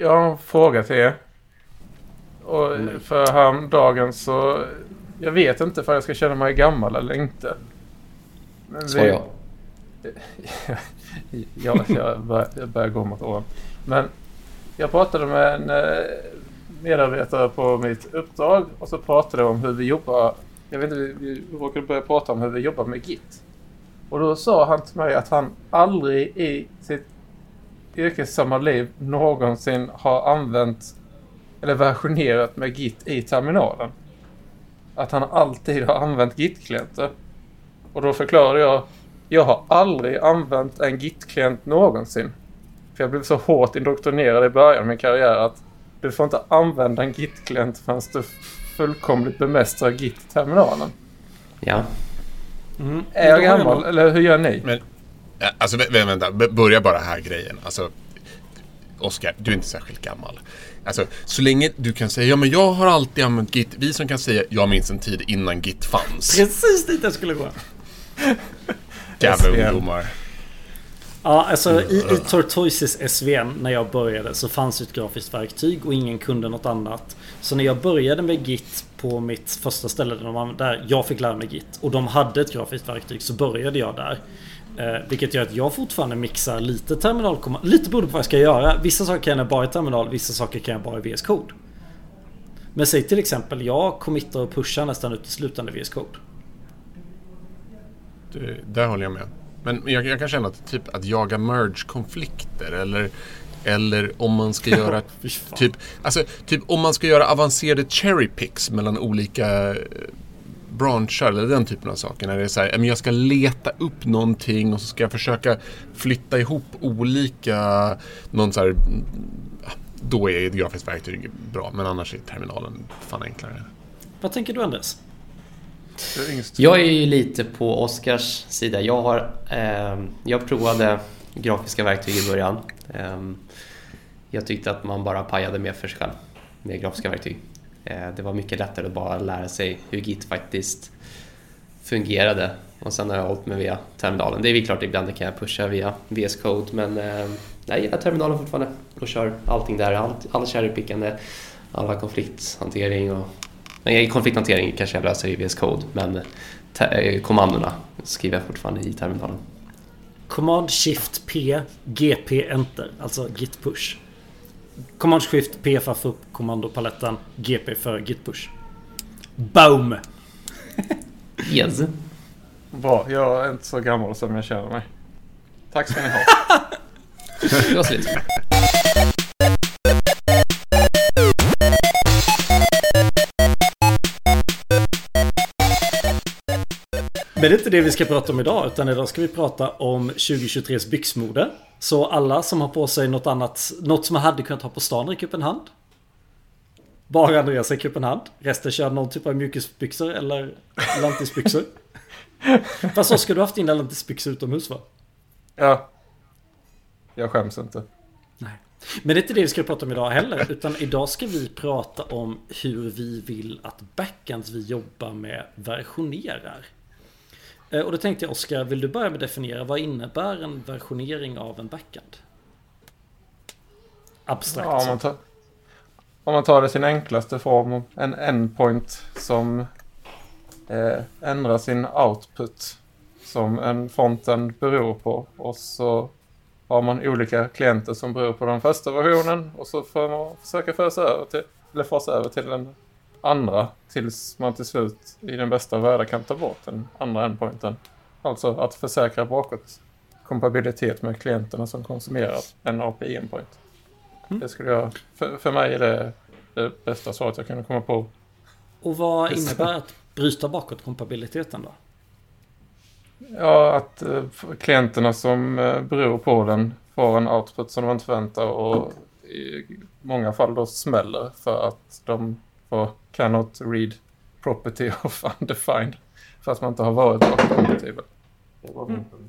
Jag har en fråga till er. Och för häromdagen så... Jag vet inte för jag ska känna mig gammal eller inte. Men Svar ja. ja, jag börjar, jag börjar gå mot åren. Men jag pratade med en eh, medarbetare på mitt uppdrag och så pratade vi om hur vi jobbar. Jag vet inte, vi råkade börja prata om hur vi jobbar med Git. Och då sa han till mig att han aldrig i sitt yrkessamma liv någonsin har använt eller versionerat med Git i terminalen. Att han alltid har använt Git-klienter. Och då förklarade jag, jag har aldrig använt en Git-klient någonsin. För jag blev så hårt indoktrinerad i början av min karriär att du får inte använda en Git-klient förrän du fullkomligt bemästrar Git-terminalen. Ja. Mm. Är jag gammal eller hur gör ni? Men, alltså vänta, börja bara här grejen. Alltså, Oskar, du är inte särskilt gammal. Alltså, så länge du kan säga ja men jag har alltid använt Git. Vi som kan säga jag minns en tid innan Git fanns. Precis dit jag skulle gå. Jävla ungdomar. Ja, alltså i, i Tortoises SVN när jag började så fanns ett grafiskt verktyg och ingen kunde något annat. Så när jag började med Git på mitt första ställe där, de, där jag fick lära mig Git och de hade ett grafiskt verktyg så började jag där. Eh, vilket gör att jag fortfarande mixar lite terminalkommand. Lite beroende på vad jag ska göra. Vissa saker kan jag bara i terminal, vissa saker kan jag bara i VS Code. Men säg till exempel, jag committar och pushar nästan uteslutande VS Code. Det, där håller jag med. Men jag, jag kan känna att typ att jaga merge-konflikter eller eller om man ska göra typ, alltså, typ om man ska göra avancerade cherry picks mellan olika branscher eller den typen av saker. När det är så här, jag ska leta upp någonting och så ska jag försöka flytta ihop olika, någon så här, då är ett grafiskt verktyg bra. Men annars är terminalen fan enklare. Vad tänker du Anders? Jag är ju lite på Oskars sida. Jag, har, eh, jag provade grafiska verktyg i början. Eh, jag tyckte att man bara pajade mer för sig själv med grafiska verktyg. Eh, det var mycket lättare att bara lära sig hur Git faktiskt fungerade. Och sen har jag hållit mig via terminalen. Det är klart ibland kan jag pusha via VS Code men eh, jag gillar terminalen fortfarande och kör allting där. Allt, all cherrypickande, alla konflikthantering och i konflikthantering kanske jag löser i VS Code men te- eh, kommandona skriver jag fortfarande i terminalen. Command Shift P GP Enter, alltså Git Push. Command Shift P för upp kommandopaletten. GP för Git Push. Boom! yes. Bra, jag är inte så gammal som jag känner mig. Tack ska ni ha. det var så Men det är inte det vi ska prata om idag, utan idag ska vi prata om 2023s byxmode. Så alla som har på sig något annat, något som man hade kunnat ha på stan, upp en hand. Bara Andreas räcker upp en hand. Resten kör någon typ av mjukisbyxor eller lantisbyxor. Fast ska du haft dina lantisbyxor utomhus va? Ja. Jag skäms inte. Nej. Men det är inte det vi ska prata om idag heller. Utan idag ska vi prata om hur vi vill att backends vi jobbar med versionerar. Eh, och då tänkte jag Oskar, vill du börja med att definiera vad innebär en versionering av en backend? Abstrakt. Ja, om, man tar, om man tar det sin enklaste form, en endpoint som eh, ändrar sin output som en fronten beror på. Och så har man olika klienter som beror på den första versionen och så får man försöka föra över till, eller fasa över till den andra tills man till slut i den bästa världen kan ta bort den andra endpointen. Alltså att försäkra bakåt kompatibilitet med klienterna som konsumerar en API-endpoint. Mm. Det skulle jag, för, för mig är det det bästa svaret jag kunde komma på. Och vad innebär att bryta bakåt kompatibiliteten då? Ja, att eh, klienterna som eh, beror på den får en output som de inte förväntar och i många fall då smäller för att de får cannot read property of undefined. Fast man inte har varit var min mm.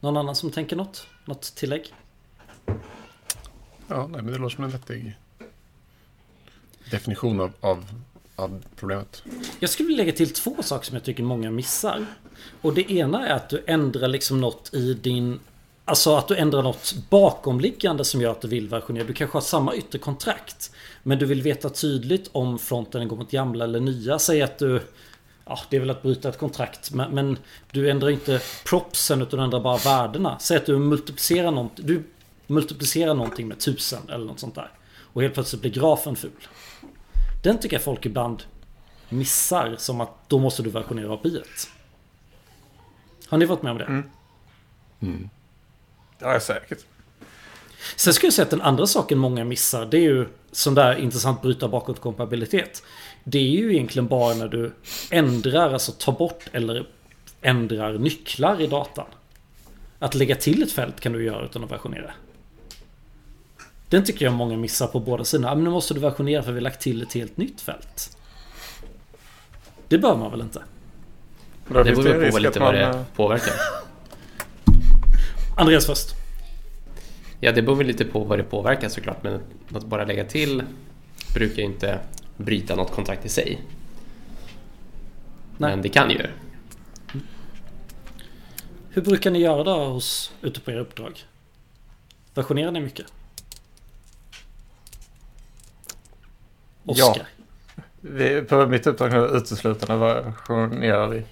Någon annan som tänker något? Något tillägg? Ja, nej, men det låter som en vettig definition av, av, av, problemet. Jag skulle vilja lägga till två saker som jag tycker många missar. Och det ena är att du ändrar liksom något i din Alltså att du ändrar något bakomliggande som gör att du vill versionera. Du kanske har samma ytterkontrakt. Men du vill veta tydligt om fronten går mot gamla eller nya. Säg att du... Ja, det är väl att bryta ett kontrakt. Men, men du ändrar inte propsen utan du ändrar bara värdena. Säg att du multiplicerar någonting. Du multiplicerar någonting med tusen eller något sånt där. Och helt plötsligt blir grafen ful. Den tycker jag folk ibland missar. Som att då måste du versionera API. Har ni varit med om det? Mm. Mm. Ja, säkert. Sen skulle jag säga att den andra saken många missar det är ju sån där intressant bryta bakåt kompabilitet. Det är ju egentligen bara när du ändrar, alltså tar bort eller ändrar nycklar i datan. Att lägga till ett fält kan du göra utan att versionera. Den tycker jag många missar på båda sidorna. Men nu måste du versionera för vi har lagt till ett helt nytt fält. Det bör man väl inte? Det beror på lite vad det påverkar. Andreas först. Ja, det beror väl lite på vad det påverkar såklart. Men att bara lägga till brukar inte bryta något kontrakt i sig. Nej. Men det kan ju. Hur brukar ni göra då hos, ute på era uppdrag? Versionerar ni mycket? Oskar? Ja. Vi, på mitt uppdrag nu uteslutande versionerar vi.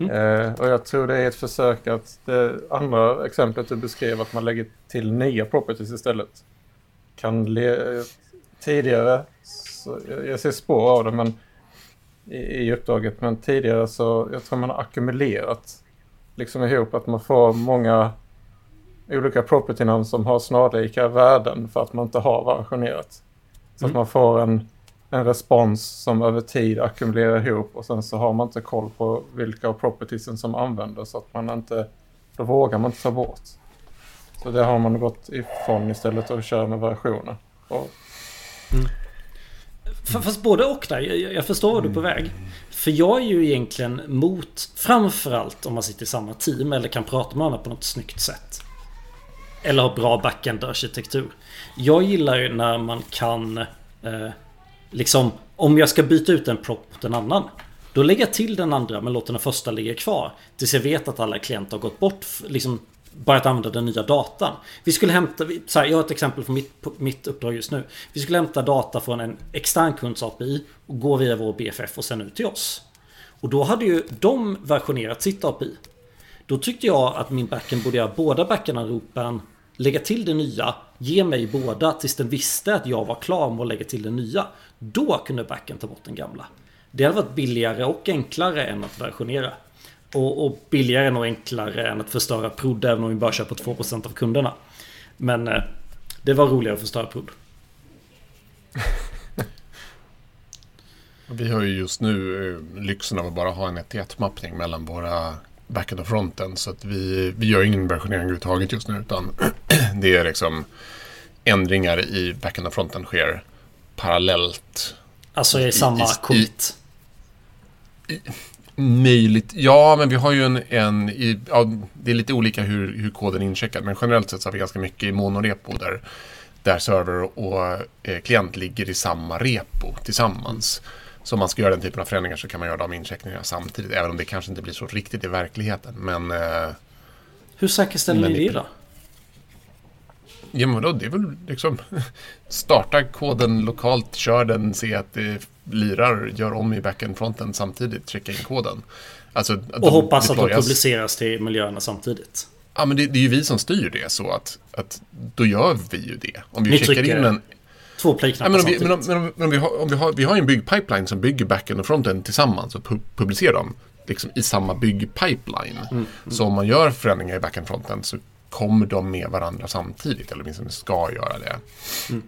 Mm. Eh, och jag tror det är ett försök att det andra exemplet du beskrev att man lägger till nya properties istället. Kan le- tidigare, så, jag ser spår av det men i, i uppdraget, men tidigare så jag tror man har ackumulerat liksom ihop att man får många olika property-namn som har snarlika värden för att man inte har versionerat. Så mm. att man får en en respons som över tid ackumulerar ihop och sen så har man inte koll på vilka av propertiesen som används så att man inte, då vågar man inte ta bort. Så det har man gått ifrån istället och kör med versioner. Och... Mm. Fast både och där. Jag förstår vad du är på väg. För jag är ju egentligen mot, framförallt om man sitter i samma team eller kan prata med varandra på något snyggt sätt. Eller har bra backend-arkitektur. Jag gillar ju när man kan eh, liksom om jag ska byta ut en propp mot en annan. Då lägger jag till den andra men låter den första ligga kvar. Tills jag vet att alla klienter har gått bort. Liksom börjat använda den nya datan. Vi skulle hämta, så här, jag har ett exempel från mitt, mitt uppdrag just nu. Vi skulle hämta data från en extern kunds API och gå via vår BFF och sen ut till oss. Och då hade ju de versionerat sitt API. Då tyckte jag att min backend borde göra båda backendanropen, lägga till det nya, ge mig båda tills den visste att jag var klar med att lägga till det nya. Då kunde backen ta bort den gamla. Det hade varit billigare och enklare än att versionera. Och, och billigare och enklare än att förstöra prod även om vi bara köper 2% av kunderna. Men eh, det var roligare att förstöra prod. Vi har ju just nu eh, lyxen av att bara ha en 1-1-mappning mellan våra backend och fronten. Så att vi, vi gör ingen versionering överhuvudtaget just nu. Utan det är liksom ändringar i backend och fronten sker parallellt. Alltså i, i samma commit? Möjligt. Ja, men vi har ju en... en i, ja, det är lite olika hur, hur koden är incheckad. Men generellt sett så har vi ganska mycket i monorepo där, där server och eh, klient ligger i samma repo tillsammans. Så om man ska göra den typen av förändringar så kan man göra de incheckningarna samtidigt. Även om det kanske inte blir så riktigt i verkligheten. Men... Eh, hur säkerställer ni det då? Ja, men då, det är väl liksom starta koden lokalt, kör den, se att det lirar, gör om i backend-fronten samtidigt, checka in koden. Alltså, och de hoppas deployas. att de publiceras till miljöerna samtidigt. Ja, men det, det, är ju vi som styr det så att, att då gör vi ju det. Om vi Ni checkar in en... Två playknappar men, om vi, men, om, men om vi, har, om vi, har, vi har en byggpipeline som bygger backend och frontend tillsammans och pu publicerar dem liksom i samma byggpipeline. Mm, mm. Så om man gör förändringar i backend frontend så kommer de med varandra samtidigt, eller åtminstone ska göra det. Mm.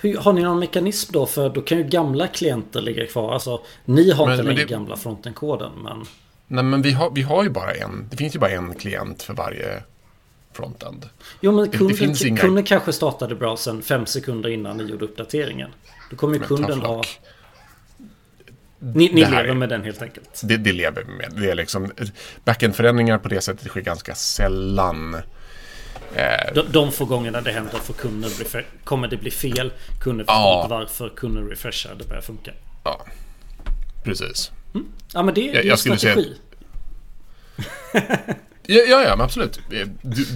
Hur, har ni någon mekanism då? För då kan ju gamla klienter ligga kvar. Alltså, ni har men, inte längre det... gamla frontenkoden, men... Nej, men vi har, vi har ju bara en. Det finns ju bara en klient för varje frontend. Jo, men kunden, inga... kunden kanske startade browsern fem sekunder innan ni gjorde uppdateringen. Då kommer ju kunden ha... Ni, ni lever med den helt enkelt? Det, det lever vi med. Det är liksom, backend-förändringar på det sättet sker ganska sällan. Eh, de, de få gångerna det händer för kunden bli, kommer det bli fel. Kunden förstår ja. inte varför. Kunden refreshar. Det börjar funka. Ja, precis. Mm. Ja, men det, det är jag, jag strategi. Ja, ja, ja absolut.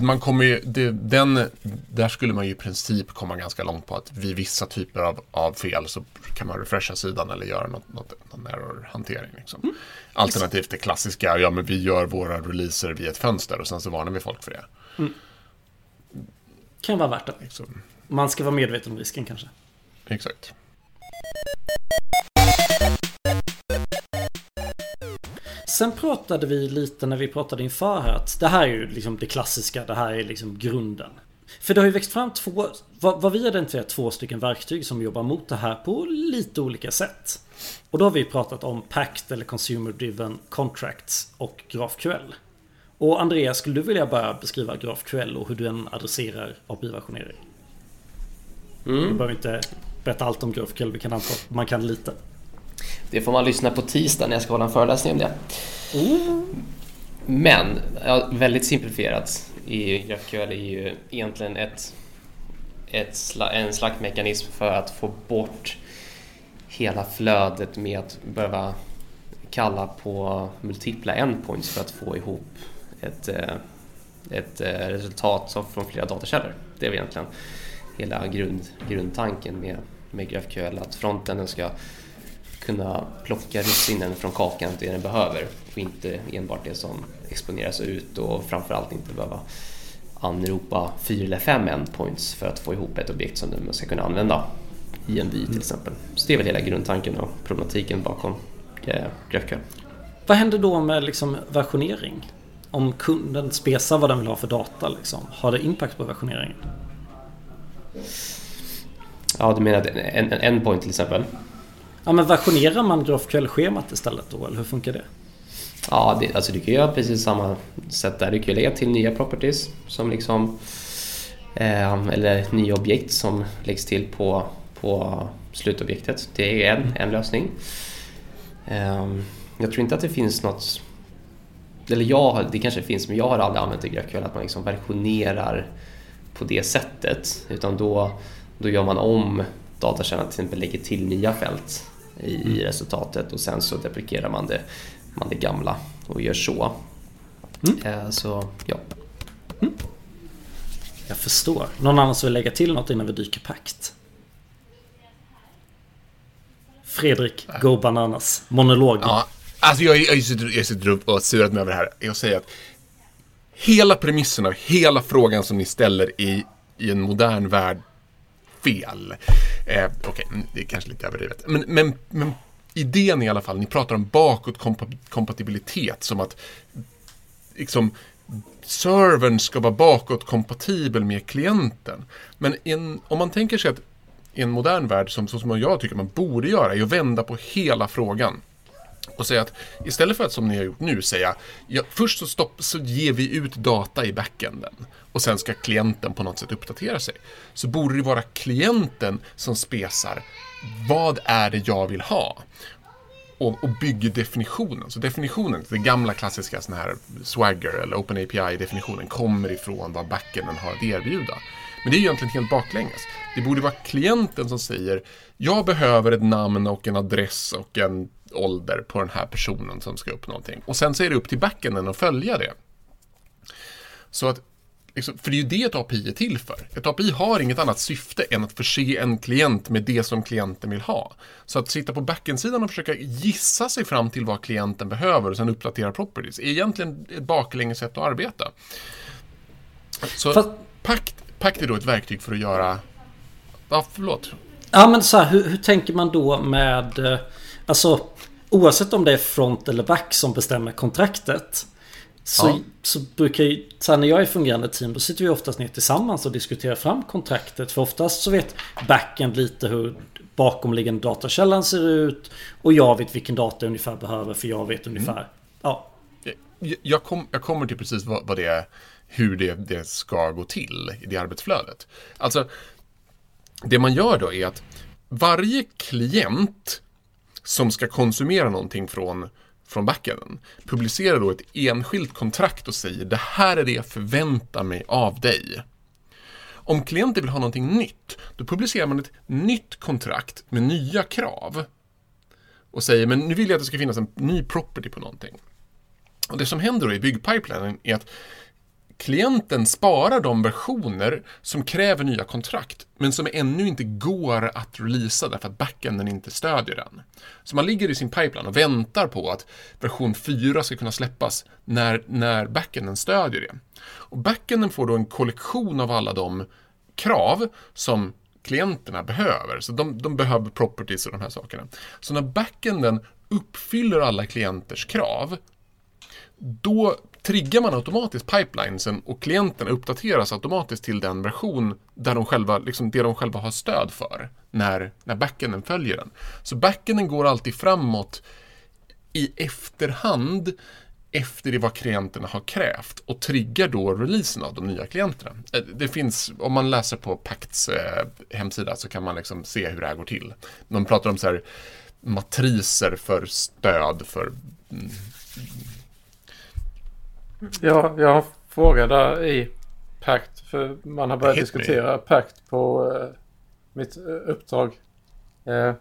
Man kommer ju, det, den, där skulle man ju i princip komma ganska långt på att vid vissa typer av, av fel så kan man refresha sidan eller göra något, något, någon error-hantering. Liksom. Mm. Alternativt det klassiska, ja men vi gör våra releaser via ett fönster och sen så varnar vi folk för det. Mm. Kan vara värt det. Liksom. Man ska vara medveten om risken kanske. Exakt. Sen pratade vi lite när vi pratade inför här att det här är ju liksom det klassiska, det här är liksom grunden. För det har ju växt fram två, vad, vad vi identifierat två stycken verktyg som jobbar mot det här på lite olika sätt. Och då har vi pratat om PACT eller Consumer Driven Contracts och GraphQL. Och Andreas, skulle du vilja bara beskriva GraphQL och hur den adresserar API-versionering? Mm. Vi behöver inte berätta allt om GraphQL, vi kan anta att man kan lite. Det får man lyssna på tisdag när jag ska hålla en föreläsning om det. Mm. Men, ja, väldigt simplifierat, är GraphQL är ju egentligen ett, ett, en slaktmekanism för att få bort hela flödet med att behöva kalla på multipla endpoints för att få ihop ett, eh, ett eh, resultat från flera datakällor. Det är egentligen hela grund, grundtanken med, med GraphQL, att fronten ska kunna plocka russinen från kakan det den behöver och inte enbart det som exponeras ut och framförallt inte behöva anropa fyra eller fem endpoints för att få ihop ett objekt som man ska kunna använda i en vy till exempel. Så det är väl hela grundtanken och problematiken bakom GraphQL. Vad händer då med liksom versionering? Om kunden spesar vad den vill ha för data, liksom, har det impact på versioneringen? Ja, du menar en, en endpoint till exempel? Ja men versionerar man GraphQL-schemat istället då eller hur funkar det? Ja, det, alltså du kan göra precis samma sätt där. Du kan lägga till nya properties som liksom eh, eller nya objekt som läggs till på, på slutobjektet. Det är en, en lösning. Eh, jag tror inte att det finns något eller jag, det kanske finns, men jag har aldrig använt i GraphQL att man liksom versionerar på det sättet. Utan då, då gör man om datakällan, till exempel lägger till nya fält i, mm. i resultatet och sen så deprekerar man det, man det gamla och gör så. Mm. Eh, så ja. Mm. Jag förstår. Någon annan som vill lägga till något innan vi dyker pakt? Fredrik, go bananas. Monolog. Ja, alltså jag, jag, sitter, jag sitter upp och surat mig över det här. Jag säger att hela premissen av hela frågan som ni ställer i, i en modern värld fel. Eh, Okej, okay, det är kanske lite överdrivet. Men, men, men idén i alla fall, ni pratar om bakåtkompatibilitet som att liksom servern ska vara bakåtkompatibel med klienten. Men en, om man tänker sig att i en modern värld, som, så som jag tycker man borde göra, är att vända på hela frågan och säga att istället för att som ni har gjort nu säga ja, först så, stopp, så ger vi ut data i backenden och sen ska klienten på något sätt uppdatera sig. Så borde det vara klienten som spesar vad är det jag vill ha? Och, och bygger definitionen. Så definitionen, den gamla klassiska sån här Swagger eller OpenAPI-definitionen kommer ifrån vad backenden har att erbjuda. Men det är egentligen helt baklänges. Det borde vara klienten som säger jag behöver ett namn och en adress och en ålder på den här personen som ska upp någonting. Och sen så är det upp till backenden att följa det. Så att, liksom, för det är ju det ett API är till för. Ett API har inget annat syfte än att förse en klient med det som klienten vill ha. Så att sitta på backend-sidan och försöka gissa sig fram till vad klienten behöver och sen uppdatera properties är egentligen ett baklänges sätt att arbeta. Så Fast... Pakt, Pakt är då ett verktyg för att göra... Ja, förlåt. Ja, men så här, hur, hur tänker man då med... Alltså, oavsett om det är front eller back som bestämmer kontraktet. Så, ja. så brukar ju, så här, när jag är fungerande team då sitter vi oftast ner tillsammans och diskuterar fram kontraktet. För oftast så vet backend lite hur bakomliggande datakällan ser ut. Och jag vet vilken data jag ungefär behöver för jag vet ungefär. Mm. Ja. Jag, jag, kom, jag kommer till precis vad, vad det är, hur det, det ska gå till i det arbetsflödet. Alltså, det man gör då är att varje klient som ska konsumera någonting från, från backenden publicerar då ett enskilt kontrakt och säger det här är det jag förväntar mig av dig. Om klienten vill ha någonting nytt, då publicerar man ett nytt kontrakt med nya krav och säger men nu vill jag att det ska finnas en ny property på någonting. Och det som händer då i byggpipelinen är att klienten sparar de versioner som kräver nya kontrakt, men som ännu inte går att releasa därför att backenden inte stödjer den. Så man ligger i sin pipeline och väntar på att version 4 ska kunna släppas när, när backenden stödjer det. Och backenden får då en kollektion av alla de krav som klienterna behöver. Så de, de behöver properties och de här sakerna. Så när backenden uppfyller alla klienters krav, då triggar man automatiskt pipelinesen och klienterna uppdateras automatiskt till den version där de själva, liksom det de själva har stöd för när, när backenden följer den. Så backenden går alltid framåt i efterhand efter det vad klienterna har krävt och triggar då releasen av de nya klienterna. Eh, det finns, om man läser på Pacts eh, hemsida så kan man liksom se hur det här går till. De pratar om så här matriser för stöd för mm, Ja, jag har en fråga där i Pact. För man har börjat diskutera Pact på eh, mitt eh, uppdrag. Eh,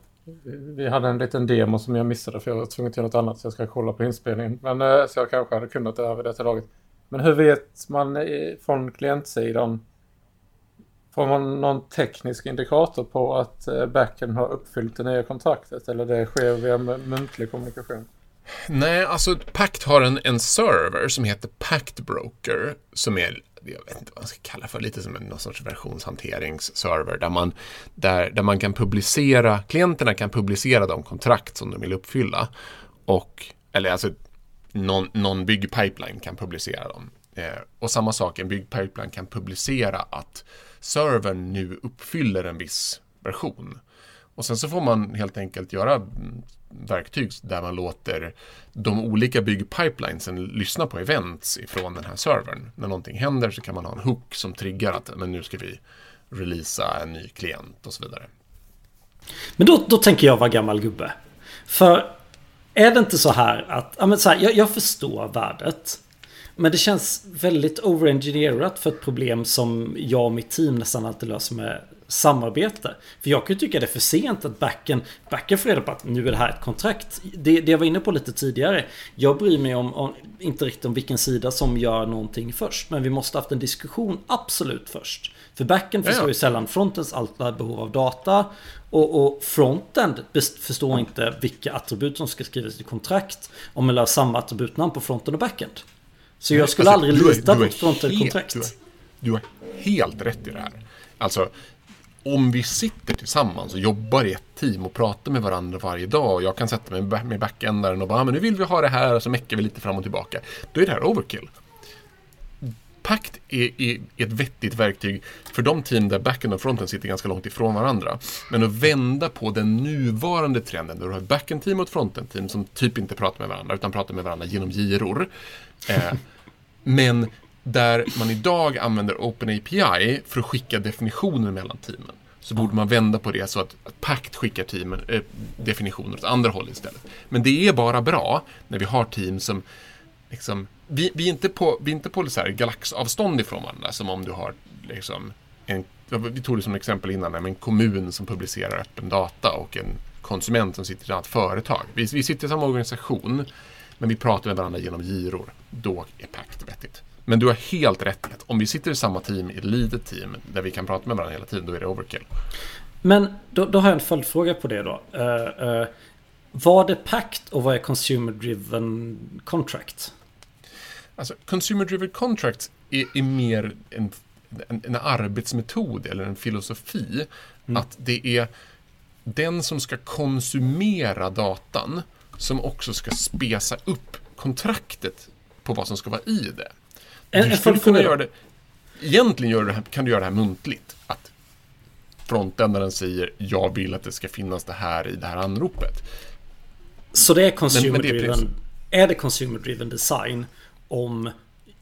vi hade en liten demo som jag missade för jag var tvungen att göra något annat. Så jag ska kolla på inspelningen. Men, eh, så jag kanske hade kunnat det här vid detta laget. Men hur vet man i, från klientsidan? Får man någon teknisk indikator på att eh, backen har uppfyllt det nya kontraktet? Eller det sker via muntlig kommunikation? Nej, alltså Pact har en, en server som heter Pact Broker som är jag vet inte vad man ska kalla för, lite som en någon sorts versionshanteringsserver där man, där, där man kan publicera, klienterna kan publicera de kontrakt som de vill uppfylla. Och, eller alltså, någon, någon byggpipeline kan publicera dem. Eh, och samma sak, en byggpipeline kan publicera att servern nu uppfyller en viss version. Och sen så får man helt enkelt göra mm, verktyg där man låter de olika byggpipelinesen lyssna på events ifrån den här servern. När någonting händer så kan man ha en hook som triggar att men nu ska vi releasa en ny klient och så vidare. Men då, då tänker jag vara gammal gubbe. För är det inte så här att, ja, men så här, jag, jag förstår värdet. Men det känns väldigt overengineerat för ett problem som jag och mitt team nästan alltid löser med samarbete. För jag kan ju tycka det är för sent att backen, backen får reda på att nu är det här ett kontrakt. Det, det jag var inne på lite tidigare. Jag bryr mig om, om, inte riktigt om vilken sida som gör någonting först. Men vi måste haft en diskussion absolut först. För backen förstår ju sällan frontens alla behov av data. Och, och frontend förstår inte vilka attribut som ska skrivas i kontrakt. Om man har samma attributnamn på fronten och backend. Så jag skulle alltså, aldrig lita på ett frontend-kontrakt. Du, du har helt rätt i det här. Alltså, om vi sitter tillsammans och jobbar i ett team och pratar med varandra varje dag och jag kan sätta mig med backendaren och bara, ah, men nu vill vi ha det här och så meckar vi lite fram och tillbaka. Då är det här overkill. Pact är, är, ett vettigt verktyg för de team där backend och fronten sitter ganska långt ifrån varandra. Men att vända på den nuvarande trenden, där du har backend-team och ett frontend-team som typ inte pratar med varandra, utan pratar med varandra genom giror. Eh, men där man idag använder OpenAPI för att skicka definitioner mellan teamen. Så borde man vända på det så att, att Pact skickar teamen, äh, definitioner åt andra håll istället. Men det är bara bra när vi har team som liksom, vi, vi är inte på, vi är inte på så här galaxavstånd ifrån varandra som om du har liksom en, vi tog det som exempel innan, en kommun som publicerar öppen data och en konsument som sitter i ett annat företag. Vi, vi sitter i samma organisation, men vi pratar med varandra genom giror. Då är Pact vettigt. Men du har helt rätt i att om vi sitter i samma team, i ett litet team, där vi kan prata med varandra hela tiden, då är det overkill. Men då, då har jag en följdfråga på det då. Uh, uh, vad är Pact och vad är Consumer Driven Contract? Alltså, Consumer Driven Contract är, är mer en, en, en, arbetsmetod eller en filosofi. Mm. Att det är den som ska konsumera datan som också ska spesa upp kontraktet på vad som ska vara i det. En, du skulle kunna göra det... Egentligen gör det, kan du göra det här muntligt. Att frontändaren säger jag vill att det ska finnas det här i det här anropet. Så det är consumer men, men det är driven. Är det consumer driven design om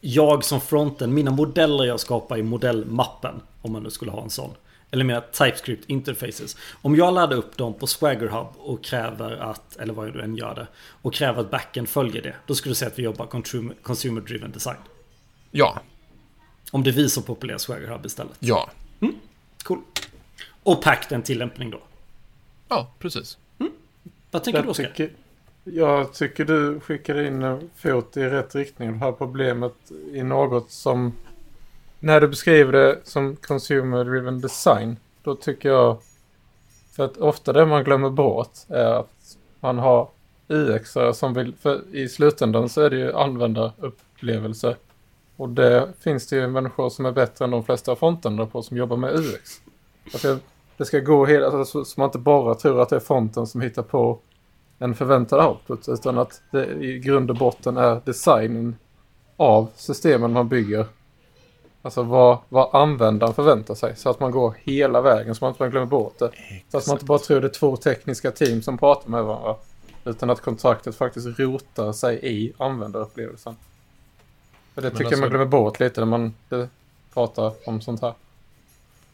jag som fronten, mina modeller jag skapar i modellmappen, om man nu skulle ha en sån. Eller mina TypeScript interfaces. Om jag laddar upp dem på Swagger Hub och kräver att, eller vad du än gör det, och kräver att backen följer det. Då skulle du säga att vi jobbar consumer driven design. Ja. Om det visar populär Swagger Hub istället. Ja. Mm, cool. Och Pact en tillämpning då. Ja, precis. Mm. Vad tänker jag du Oskar? Tycker, Jag tycker du skickade in en fot i rätt riktning. Det här problemet i något som... När du beskriver det som consumer driven design. Då tycker jag... För att ofta det man glömmer bort är att man har UX som vill... För i slutändan så är det ju användarupplevelse. Och det finns det ju människor som är bättre än de flesta frontändare på som jobbar med UX. Alltså, det ska gå hela... Alltså, så man inte bara tror att det är fronten som hittar på en förväntad output. Utan att det i grund och botten är designen av systemen man bygger. Alltså vad, vad användaren förväntar sig. Så att man går hela vägen så man inte glömmer bort det. Exakt. Så att man inte bara tror det är två tekniska team som pratar med varandra. Utan att kontraktet faktiskt rotar sig i användarupplevelsen. För det tycker alltså, jag man alltså- glömmer bort lite när man pratar om sånt här.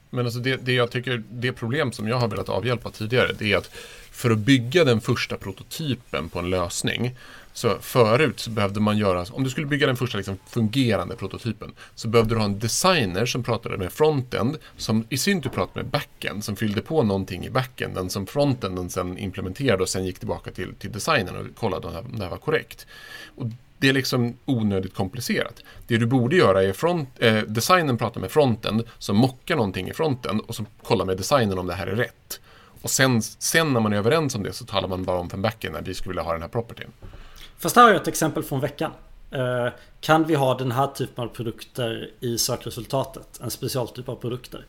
Men alltså det, det jag tycker, det problem som jag har velat avhjälpa tidigare, det är att för att bygga den första prototypen på en lösning så förut så behövde man göra, om du skulle bygga den första liksom fungerande prototypen, så behövde du ha en designer som pratade med frontend, som i sin tur pratade med backend, som fyllde på någonting i backenden som frontenden sen implementerade och sen gick tillbaka till, till designern och kollade om det här var korrekt. Och det är liksom onödigt komplicerat. Det du borde göra är front, eh, designen pratar med fronten som mockar någonting i fronten och så kollar med designen om det här är rätt. Och sen, sen när man är överens om det så talar man bara om för backen när vi skulle vilja ha den här propertyn. Fast här har jag ett exempel från veckan. Eh, kan vi ha den här typen av produkter i sökresultatet? En specialtyp av produkter.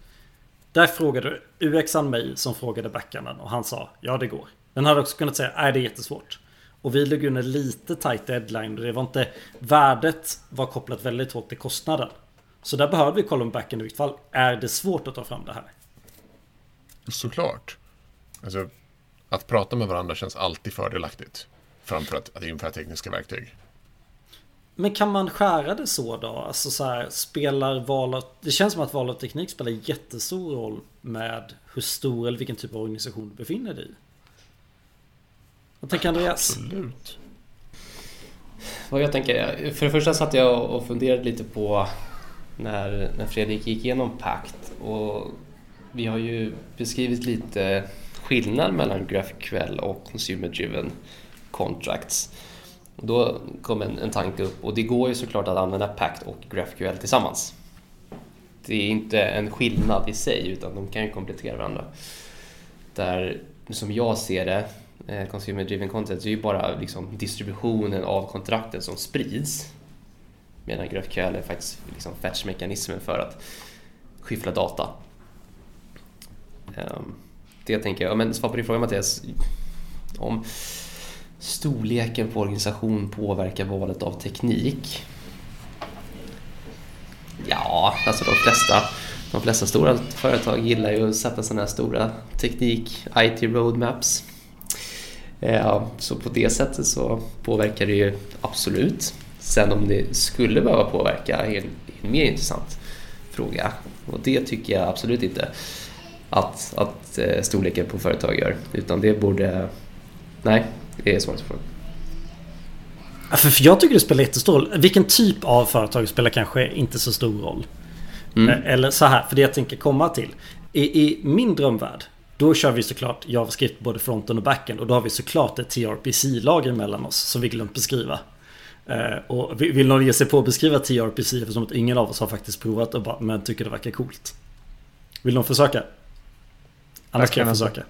Där frågade UXan mig som frågade backenden och han sa ja det går. Den hade också kunnat säga nej det är jättesvårt. Och vi låg under lite tight deadline. Det var inte... Värdet var kopplat väldigt hårt till kostnaden. Så där behöver vi kolla om backen i vilket fall. Är det svårt att ta fram det här? Såklart. Alltså, att prata med varandra känns alltid fördelaktigt. Framför att, att införa tekniska verktyg. Men kan man skära det så då? Alltså så här, spelar val av, Det känns som att val av teknik spelar jättestor roll med hur stor eller vilken typ av organisation du befinner dig i. Vad tänker Andreas? Absolut. Vad jag tänker, för det första satt jag och funderade lite på när, när Fredrik gick igenom Pact och vi har ju beskrivit lite skillnad mellan GraphQL och Consumer Driven Contracts. Då kom en, en tanke upp och det går ju såklart att använda Pact och GraphQL tillsammans. Det är inte en skillnad i sig utan de kan ju komplettera varandra. Där, som jag ser det, Eh, Consumer Driven Content det är ju bara liksom distributionen av kontrakten som sprids. Medan GraphQL är faktiskt liksom fetch-mekanismen för att skyffla data. Ehm, det tänker jag. Men svar på din fråga Mattias. Om storleken på organisation påverkar valet av teknik? Ja, alltså de flesta, de flesta stora företag gillar ju att sätta sådana här stora teknik, IT roadmaps. Ja, så på det sättet så påverkar det ju absolut. Sen om det skulle behöva påverka är en mer intressant fråga. Och det tycker jag absolut inte att, att eh, storleken på företag gör. Utan det borde... Nej, det är svaret på frågan. För jag tycker det spelar jättestor roll. Vilken typ av företag spelar kanske inte så stor roll. Mm. Eh, eller så här, för det jag tänker komma till. I, I min drömvärld då kör vi såklart JavaScript både fronten och backen och då har vi såklart ett TRPC-lager mellan oss som vi glömt beskriva. Eh, och vill någon ge sig på att beskriva TRPC eftersom att ingen av oss har faktiskt provat och bara, men tycker det verkar coolt. Vill någon försöka? Annars kan jag försöka.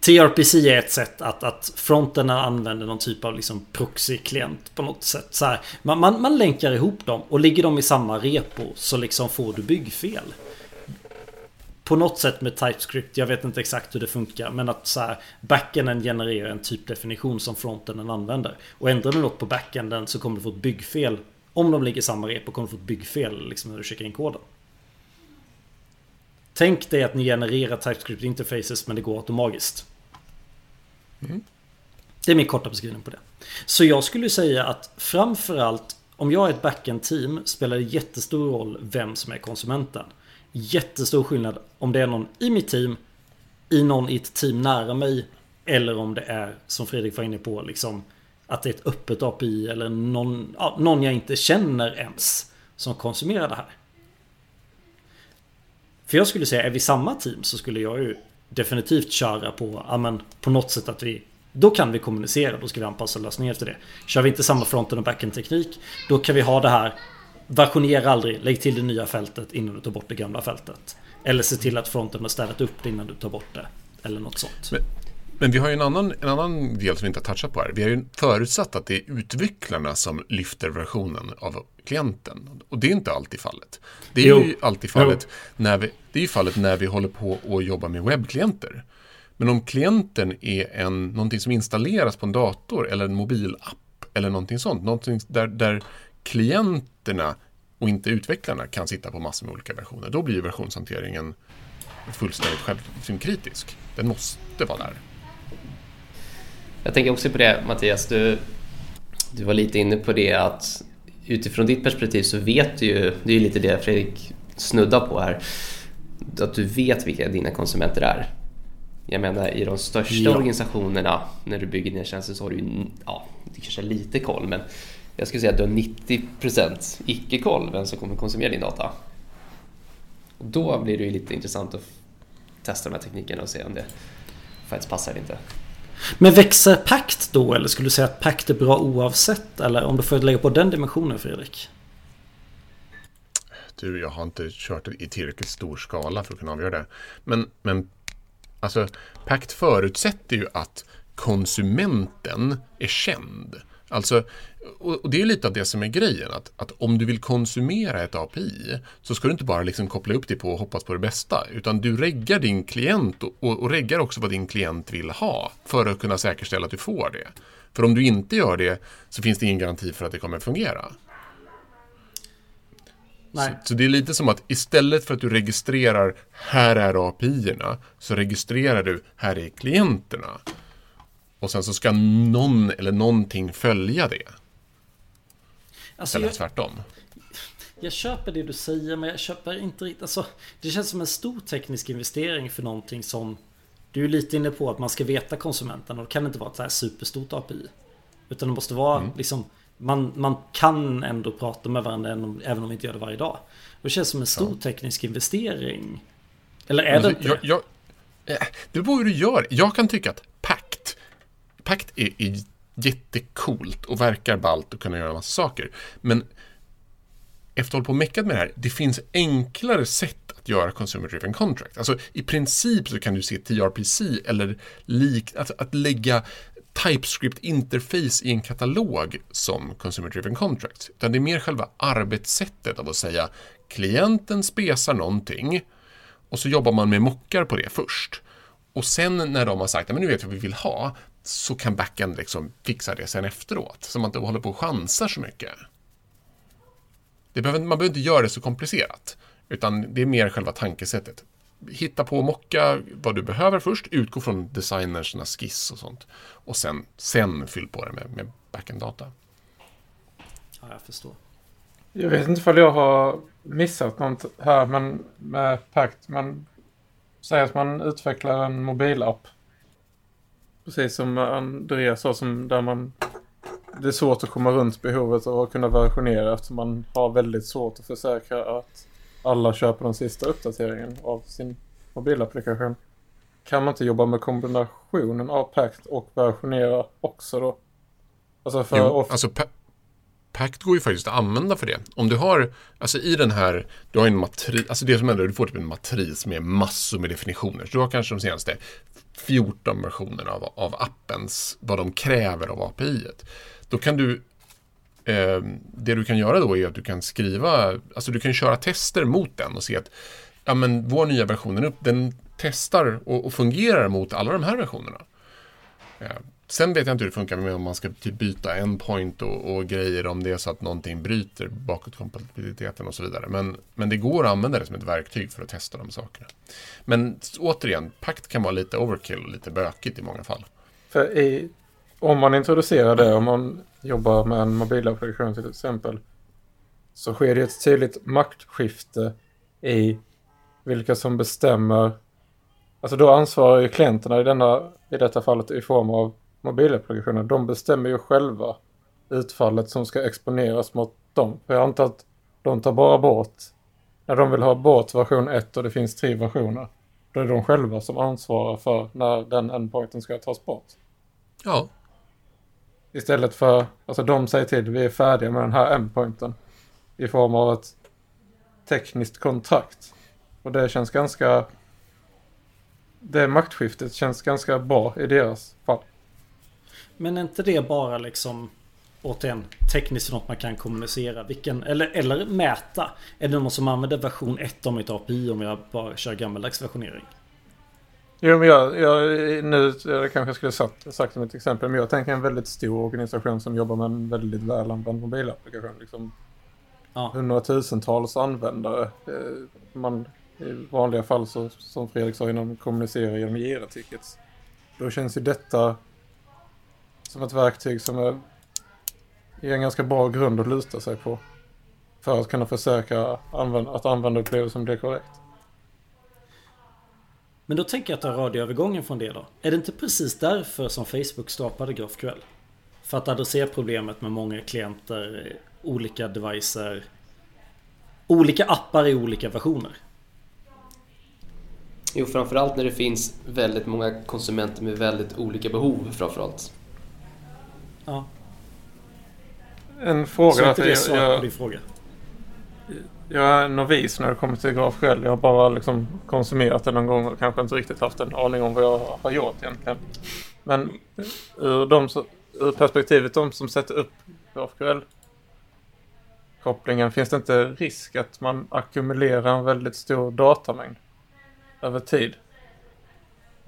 TRPC är ett sätt att, att fronten använder någon typ av liksom proxy-klient på något sätt. Så här, man, man, man länkar ihop dem och ligger de i samma repo så liksom får du byggfel. På något sätt med TypeScript, jag vet inte exakt hur det funkar, men att så här, backenden genererar en typdefinition som frontenden använder. Och ändrar du något på backenden så kommer du få ett byggfel. Om de ligger i samma repo kommer du få ett byggfel liksom, när du checkar in koden. Tänk dig att ni genererar TypeScript interfaces men det går automatiskt. Mm. Det är min korta beskrivning på det. Så jag skulle säga att framförallt om jag är ett backend-team spelar det jättestor roll vem som är konsumenten. Jättestor skillnad om det är någon i mitt team, i någon i ett team nära mig eller om det är som Fredrik var inne på liksom att det är ett öppet API eller någon, ja, någon jag inte känner ens som konsumerar det här. För jag skulle säga, är vi samma team så skulle jag ju definitivt köra på, amen, på något sätt att vi Då kan vi kommunicera, då ska vi anpassa lösningen efter det. Kör vi inte samma fronten och backend teknik, då kan vi ha det här Versionera aldrig, lägg till det nya fältet innan du tar bort det gamla fältet. Eller se till att fronten har städat upp det innan du tar bort det. Eller något sånt. Men, men vi har ju en annan, en annan del som vi inte har touchat på här. Vi har ju förutsatt att det är utvecklarna som lyfter versionen av klienten. Och det är inte alltid fallet. Det är jo. ju alltid fallet när vi, det är ju fallet när vi håller på och jobbar med webbklienter. Men om klienten är en, någonting som installeras på en dator eller en mobilapp eller någonting sånt. Någonting där, där klienterna och inte utvecklarna kan sitta på massor med olika versioner. Då blir versionshanteringen fullständigt självkritisk. Den måste vara där. Jag tänker också på det Mattias, du, du var lite inne på det att utifrån ditt perspektiv så vet du ju, det är ju lite det Fredrik snuddar på här, att du vet vilka dina konsumenter är. Jag menar i de största ja. organisationerna när du bygger dina tjänster så har du ju, ja, kanske lite koll men jag skulle säga att du har 90% icke-koll vem som kommer konsumera din data. Och då blir det ju lite intressant att testa de här teknikerna och se om det faktiskt passar eller inte. Men växer Pact då eller skulle du säga att Pact är bra oavsett? Eller om du får lägga på den dimensionen Fredrik? Du, jag har inte kört i tillräckligt stor skala för att kunna avgöra det. Men, men alltså, Pact förutsätter ju att konsumenten är känd. Alltså, och det är lite av det som är grejen, att, att om du vill konsumera ett API så ska du inte bara liksom koppla upp dig på och hoppas på det bästa, utan du reggar din klient och, och, och reggar också vad din klient vill ha för att kunna säkerställa att du får det. För om du inte gör det så finns det ingen garanti för att det kommer fungera. Så, så, det är lite som att istället för att du registrerar här är API-erna så registrerar du här är klienterna. Och sen så ska någon eller någonting följa det. Alltså eller jag, tvärtom. Jag köper det du säger men jag köper inte riktigt. Alltså, det känns som en stor teknisk investering för någonting som du är lite inne på att man ska veta konsumenten och det kan inte vara ett så här superstort API. Utan det måste vara mm. liksom man, man kan ändå prata med varandra även om vi inte gör det varje dag. Det känns som en stor ja. teknisk investering. Eller är alltså, det inte jag, jag, eh, Det beror hur du gör. Jag kan tycka att Pact Pact är, är jättecoolt och verkar ballt och kunna göra massa saker. Men efter att ha hållit på och meckat med det här, det finns enklare sätt att göra Consumer Driven Contract. Alltså i princip så kan du se TRPC eller lik, alltså, att lägga TypeScript interface i en katalog som Consumer Driven Contract. Utan det är mer själva arbetssättet av att säga klienten spesar någonting och så jobbar man med mockar på det först. Och sen när de har sagt att nu vet vi vad vi vill ha, så kan backend liksom fixa det sen efteråt. Så man inte håller på och chansar så mycket. Behöver, man behöver inte göra det så komplicerat. Utan det är mer själva tankesättet. Hitta på och mocka vad du behöver först, utgå från designersernas skiss och sånt. Och sen, sen fyll på det med, med backend-data. Ja, jag förstår. Jag vet inte om jag har missat något här men med Pact. Man säger att man utvecklar en mobilapp Precis som Andreas sa, som där man... Det är svårt att komma runt behovet av att kunna versionera eftersom man har väldigt svårt att försäkra att alla köper den sista uppdateringen av sin mobilapplikation. Kan man inte jobba med kombinationen av Pact och versionera också då? Alltså för... Jo, alltså pa Pact går ju faktiskt att använda för det. Om du har, alltså i den här, du har en matris, alltså det som händer, du får typ en matris med massor med definitioner. Så du har kanske de senaste 14 versionerna av, av appens, vad de kräver av API. -et. Då kan du eh, det du kan göra då är att du kan skriva, alltså du kan köra tester mot den och se att ja, men vår nya version, den, upp, den testar och, och fungerar mot alla de här versionerna. Eh, Sen vet jag inte hur det funkar med om man ska typ byta endpoint och, och grejer om det är så att någonting bryter bakåtkompatibiliteten och så vidare. Men, men det går att använda det som ett verktyg för att testa de sakerna. Men återigen, pakt kan vara lite overkill och lite bökigt i många fall. För i, om man introducerar det, om man jobbar med en mobilapplikation till exempel, så sker det ett tydligt maktskifte i vilka som bestämmer. Alltså då ansvarar ju klienterna i, denna, i detta fallet i form av mobilapplikationer, de bestämmer ju själva utfallet som ska exponeras mot dem. För jag antar att de tar bara bort, när de vill ha bort version 1 och det finns tre versioner, då är det de själva som ansvarar för när den endpointen ska tas bort. Ja. Istället för, alltså de säger till, vi är färdiga med den här endpointen. I form av ett tekniskt kontrakt. Och det känns ganska, det maktskiftet känns ganska bra i deras fall. Men är inte det bara liksom återigen tekniskt något man kan kommunicera? Vilken, eller, eller mäta? Är det någon som använder version 1 av mitt API om jag bara kör gammaldags versionering? Jo, men jag, jag nu jag kanske skulle sagt, sagt som ett exempel, men jag tänker en väldigt stor organisation som jobbar med en väldigt väl använd mobilapplikation. Liksom Ja. hundratusentals användare. Eh, Man, I vanliga fall så, som Fredrik sa innan, kommunicerar genom Jira-tickets. Då känns ju detta som ett verktyg som är, är en ganska bra grund att luta sig på. För att kunna försäkra använd, att användarupplevelsen blir korrekt. Men då tänker jag att ta radioövergången från det då. Är det inte precis därför som Facebook skapade GraphQL? För att adressera problemet med många klienter, olika devicer, olika appar i olika versioner. Jo, framförallt när det finns väldigt många konsumenter med väldigt olika behov framförallt. Ja, En fråga så inte det jag, svar på din fråga? jag är novis när det kommer till GraphQL. Jag har bara liksom konsumerat det någon gång och kanske inte riktigt haft en aning om vad jag har gjort egentligen. Men ur, de, ur perspektivet de som sätter upp GraphQL kopplingen finns det inte risk att man ackumulerar en väldigt stor datamängd över tid.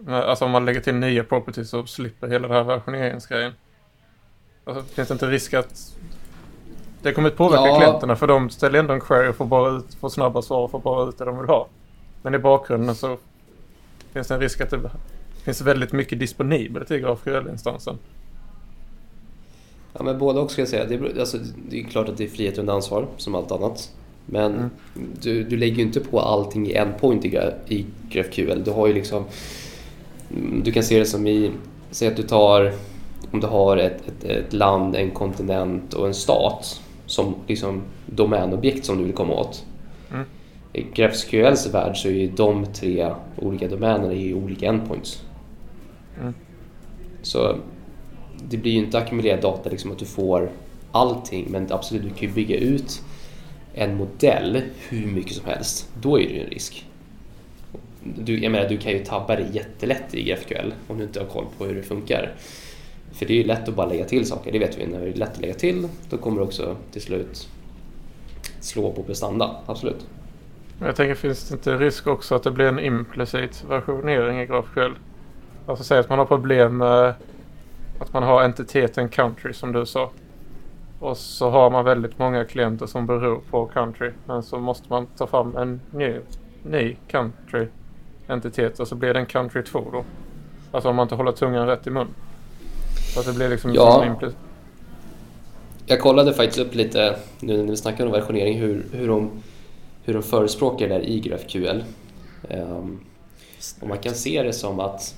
Alltså om man lägger till nya properties och slipper hela den här versioneringsgrejen. Alltså, finns det inte risk att det kommer att påverka Ja. klienterna för de ställer ändå en query och får bara ut, får snabba svar och får bara ut det de vill ha. Men i bakgrunden så finns det en risk att det finns väldigt mycket disponibelt i GraphQL-instansen. Ja, men både och ska jag säga. Det är, alltså, det är klart att det är frihet under ansvar, som allt annat. Men Mm. du, du lägger ju inte på allting i en point i, gra- i GraphQL. Du har ju liksom... Du kan se det som i... Säg att du tar... Om du har ett, ett, ett land, en kontinent och en stat som liksom domänobjekt som du vill komma åt. Mm. I GraphQLs värld så är ju de tre olika domänerna i olika endpoints. Mm. Så det blir ju inte ackumulerad data liksom att du får allting men absolut du kan ju bygga ut en modell hur mycket som helst. Då är det ju en risk. Du, jag menar, du kan ju tabba dig jättelätt i GraphQL om du inte har koll på hur det funkar. För det är ju lätt att bara lägga till saker, det vet vi. När det är lätt att lägga till då kommer det också till slut slå på prestanda, absolut. Jag tänker, finns det inte risk också att det blir en implicit versionering i GraphQL? Alltså säg att man har problem med att man har entiteten country som du sa. Och så har man väldigt många klienter som beror på country. Men så måste man ta fram en ny, ny country entitet och så blir det en country 2 då. Alltså om man inte håller tungan rätt i mun. Så att det blir liksom Ja. implicit. Jag kollade faktiskt upp lite nu när vi snackade om versionering hur, hur, de, hur de förespråkar det där i GraphQL. Ehm, och man kan se det som att,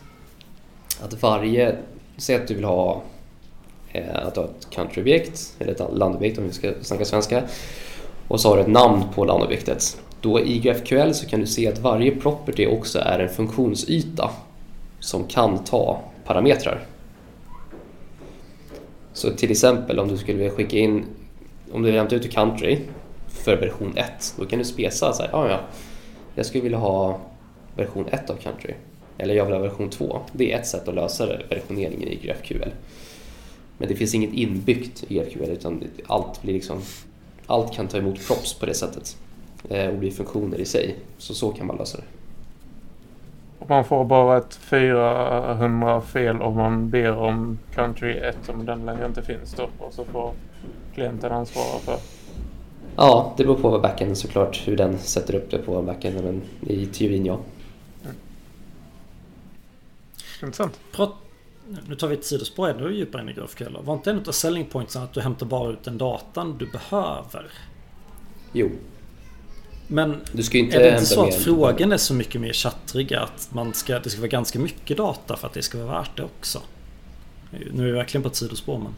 att varje, säg att du vill ha eh, att du har ett countryobjekt eller ett landobjekt om vi ska snacka svenska och så har du ett namn på landobjektet. Då i GraphQL så kan du se att varje property också är en funktionsyta som kan ta parametrar. Så till exempel om du skulle vilja skicka in, om du vill hämta ut country för version 1, då kan du spesa så här, ah, ja, jag skulle vilja ha version 1 av country. Eller jag vill ha version 2. Det är ett sätt att lösa versioneringen i GraphQL. Men det finns inget inbyggt i GraphQL utan allt blir liksom, allt kan ta emot props på det sättet. Eh, och bli funktioner i sig. Så så kan man lösa det. Och man får bara ett 400 fel om man ber om country 1 om den längre inte finns då. Och så får klienten ansvara för. Ja, det beror på vad backenden såklart, hur den sätter upp det på backenden. Men i teorin ja. Intressant. Prat... Nu tar vi ett sidospår ännu djupare in i GraphQL. Var inte en av selling pointsen att du hämtar bara ut den datan du behöver? Jo, Men är det inte så att frågan är så mycket mer chattriga att man ska, det ska vara ganska mycket data för att det ska vara värt det också? Nu är vi verkligen på ett sidospår men...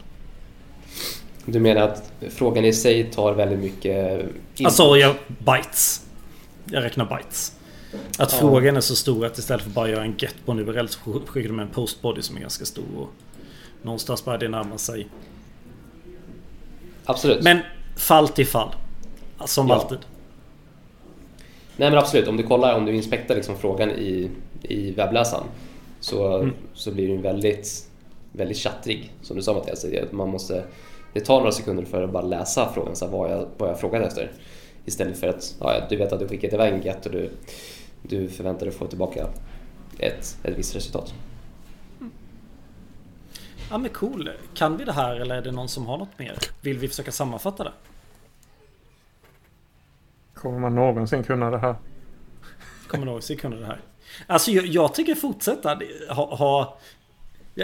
Du menar att frågan i sig tar väldigt mycket... in- Alltså jag, bytes. Jag räknar bytes. Att Ja. frågan är så stor att istället för bara göra en get på en URL så skickar de en postbody som är ganska stor. Och någonstans börjar det närma sig. Absolut. Men fall till fall. Som Ja. alltid. Nej men absolut, om du kollar, om du inspektar liksom frågan i, i webbläsaren så, så blir den väldigt, väldigt chattrig. Som du sa Mattias, att man måste, det tar några sekunder för att bara läsa frågan, så här, vad, jag, vad jag frågat efter. Istället för att ja, du vet att du skickat iväg en get och du, du förväntar dig få tillbaka ett, ett visst resultat. Ja men cool. Kan vi det här eller är det någon som har något mer? Vill vi försöka sammanfatta det? Kommer man någonsin kunna det här? Kommer någonsin kunna det här? Alltså jag, jag tänker fortsätta ha, ha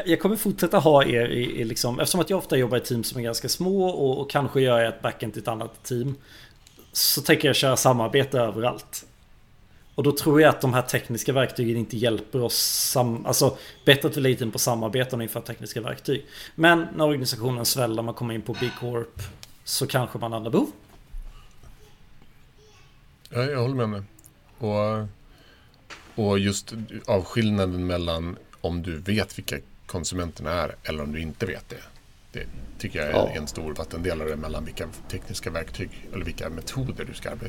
jag kommer fortsätta ha er i, i liksom Eftersom att jag ofta jobbar i team som är ganska små och, och kanske gör jag ett backend till ett annat team Så tänker jag köra samarbete överallt Och då tror jag att de här tekniska verktygen inte hjälper oss sam, Alltså bättre att vi lägger in på samarbeten inför tekniska verktyg Men när organisationen sväller, man kommer in på Big Corp Så kanske man har andra behov Ja, jag håller med om det. Och, och just av skillnaden mellan om du vet vilka konsumenterna är eller om du inte vet det. Det tycker jag är Ja. en stor vattendelare mellan vilka tekniska verktyg eller vilka metoder du ska mm,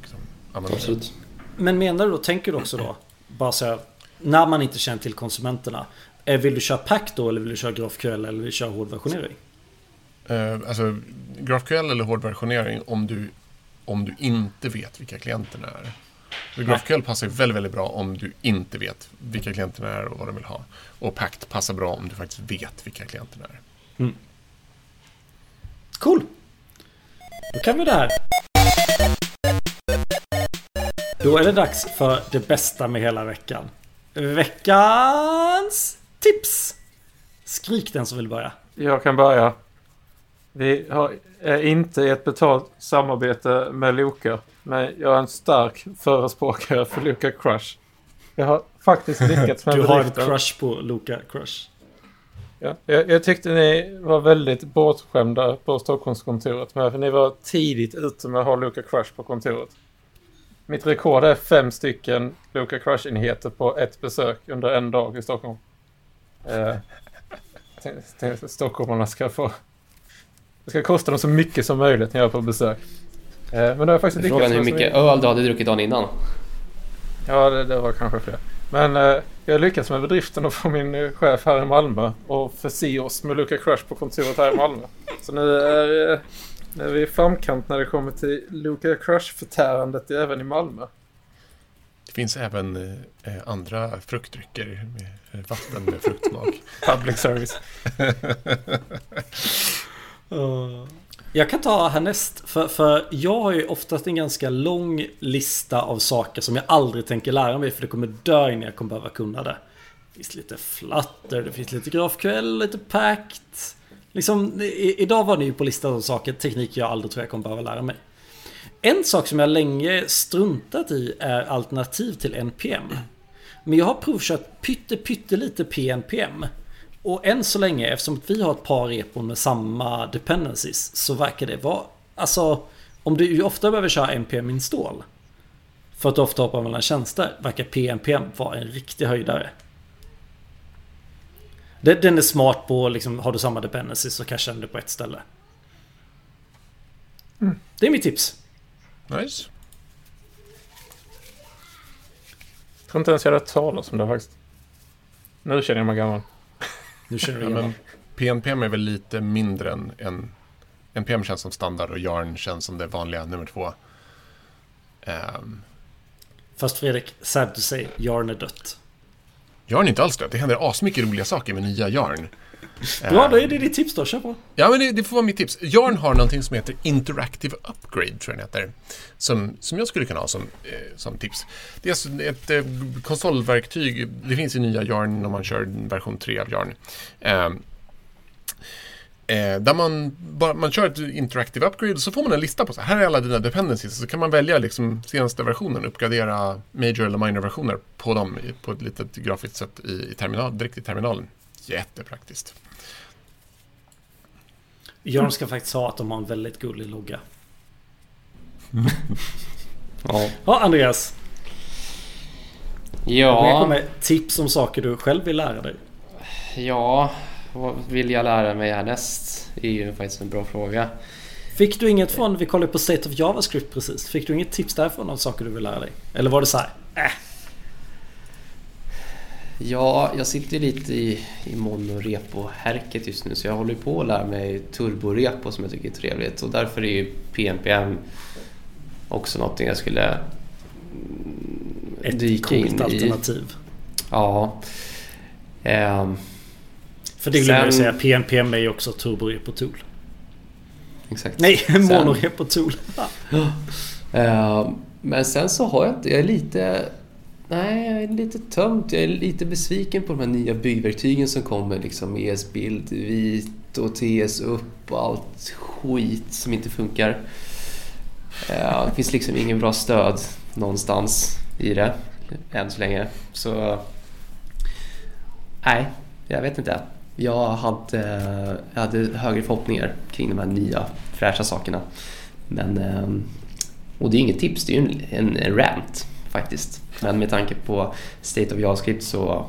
liksom, använda. Absolut. Men menar du då, tänker du också då, bara så här, när man inte känner till konsumenterna. eh, Vill du köra pack då eller vill du köra GraphQL eller vill du köra hårdversionering? Eh, alltså, GraphQL eller hårdversionering om du, om du inte vet vilka klienterna är. GraphQL passar väldigt, väldigt bra om du inte vet vilka klienterna är och vad de vill ha. Och Pact passar bra om du faktiskt vet vilka klienterna är. Cool! Då kan vi det här. Då är det dags för det bästa med hela veckan. Veckans tips! Skrik den som vill börja. Jag kan börja. Vi har, är inte ett betalt samarbete med Loka. Men jag är en stark förespråkare för Loka Crush. Jag har faktiskt lyckats med Du har en crush på Luca Crush. Ja, jag, jag tyckte ni var väldigt bortskämda på Stockholmskontoret. Men för ni var tidigt ute med att ha Loka Crush på kontoret. Mitt rekord är fem stycken Loka Crush-enheter på ett besök under en dag i Stockholm. Eh, stockholmarna ska få... Det ska kosta dem så mycket som möjligt när jag är på besök. Eh, men det har jag faktiskt Frågan är hur mycket öl du hade druckit dagen innan. Ja, det, det var kanske fler. Men eh, jag lyckats med bedriften att få min eh, chef här i Malmö och förse oss med Luca Crush på kontoret här i Malmö. Så nu är, eh, nu är vi i framkant när det kommer till Luca Crush-förtärandet även i Malmö. Det finns även eh, andra fruktdrycker med eh, vatten med fruktsmak. Public service. Jag kan ta härnäst. För, för jag har ju oftast en ganska lång lista av saker som jag aldrig tänker lära mig. För det kommer dö innan jag kommer behöva kunna det. Det finns lite Flutter, det finns lite GraphQL, lite Pact. Liksom, i, idag var ni ju på listan av saker, teknik jag aldrig tror jag kommer behöva lära mig. En sak som jag länge struntat i är alternativ till NPM. Men jag har provkört pytte pyttelite PNPM. Och än så länge, eftersom vi har ett par repon med samma dependencies, så verkar det vara... Alltså, om du ofta behöver köra npm install för att du ofta hoppar mellan tjänster, verkar PNPM vara en riktig höjdare. Den är smart på, liksom, har du samma dependencies så cashar den det på ett ställe. Det är mitt tips. Nice. Jag tror inte ens jag hade hört talas om det faktiskt. Nu känner jag mig gammal. Nu känner du Ja, men PNPM är väl lite mindre än en... NPM känns som standard och Yarn känns som det vanliga nummer två. Ehm, Fast Fredrik, sad to say, Yarn är dött. Yarn är inte alls dött. Det händer asmycket roliga saker med nya Yarn. Bra, då är det ditt tips då. Kör på. Ja, men det, det får vara mitt tips. JARN har någonting som heter Interactive Upgrade, tror jag den heter. Som, som jag skulle kunna ha som, eh, som tips. Det är alltså ett eh, konsolverktyg. Det finns i nya JARN om man kör version 3 av Jarn. Eh, Eh, där man, bara, man kör ett interactive upgrade så får man en lista på så här är alla dina dependencies. Så kan man välja liksom senaste versionen, uppgradera major eller minor versioner på dem på ett litet grafiskt sätt i, i terminal, direkt i terminalen. Jättepraktiskt. Yarn ska faktiskt ha att de har en väldigt gullig logga. Ja. Ja, Andreas. Ja. Ja. med tips om saker du själv vill lära dig. Ja, vad vill jag lära mig härnäst? Det är ju faktiskt en bra fråga. Fick du inget från, vi kollade på State of JavaScript precis. Fick du inget tips därifrån av saker du vill lära dig? Eller var det så här, äh. Ja, jag sitter lite i, i monorepo-härket just nu så jag håller på att lära mig turborepo som jag tycker är trevligt och därför är ju PNPM också någonting jag skulle Ett dyka in i. Ett alternativ. Ja. Um, För det glömde jag säga, PNPM är ju också turborepo-tool. Exakt. Nej, monorepo-tool. uh, men sen så har jag inte, jag är lite Nej, jag är lite tömt. Jag är lite besviken på de här nya byggverktygen som kommer. Liksom ES-bild, vit och TS upp och allt skit som inte funkar. Eh, det finns liksom ingen bra stöd någonstans i det än så länge. Så... Nej, jag vet inte. Jag hade, jag hade högre förhoppningar kring de här nya fräscha sakerna. Men... Ehm, och det är inget tips, det är ju en, en rant faktiskt. Men med tanke på State of JavaScript så,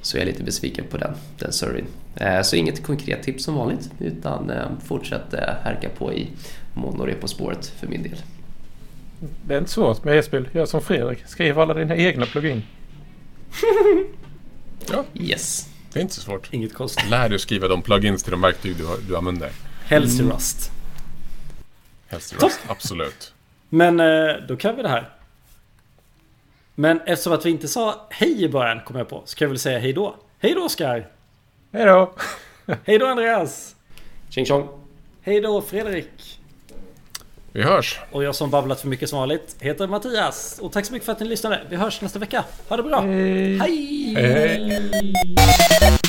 så är jag lite besviken på den, den servern. Eh, så inget konkret tips som vanligt utan eh, fortsätt eh, härka på i monorepo-spåret för min del. Det är inte svårt med e-spel. Gör som Fredrik. Skriv alla dina egna plugin. ja. Yes. Det är inte så svårt. Inget konstigt. Lär dig skriva de plugins till de verktyg du, du använder. Helst i mm. Rust. Helst i Rust, absolut. Men då kan vi det här. Men eftersom att vi inte sa hej i början, kom jag på, så kan jag väl säga hej då. Hej då Oskar! Hej då! hej då Andreas! Tjing tjong! Hej då Fredrik! Vi hörs! Och jag som babblat för mycket som vanligt heter Mattias. Och tack så mycket för att ni lyssnade. Vi hörs nästa vecka. Ha det bra! Hej! Hej! hej.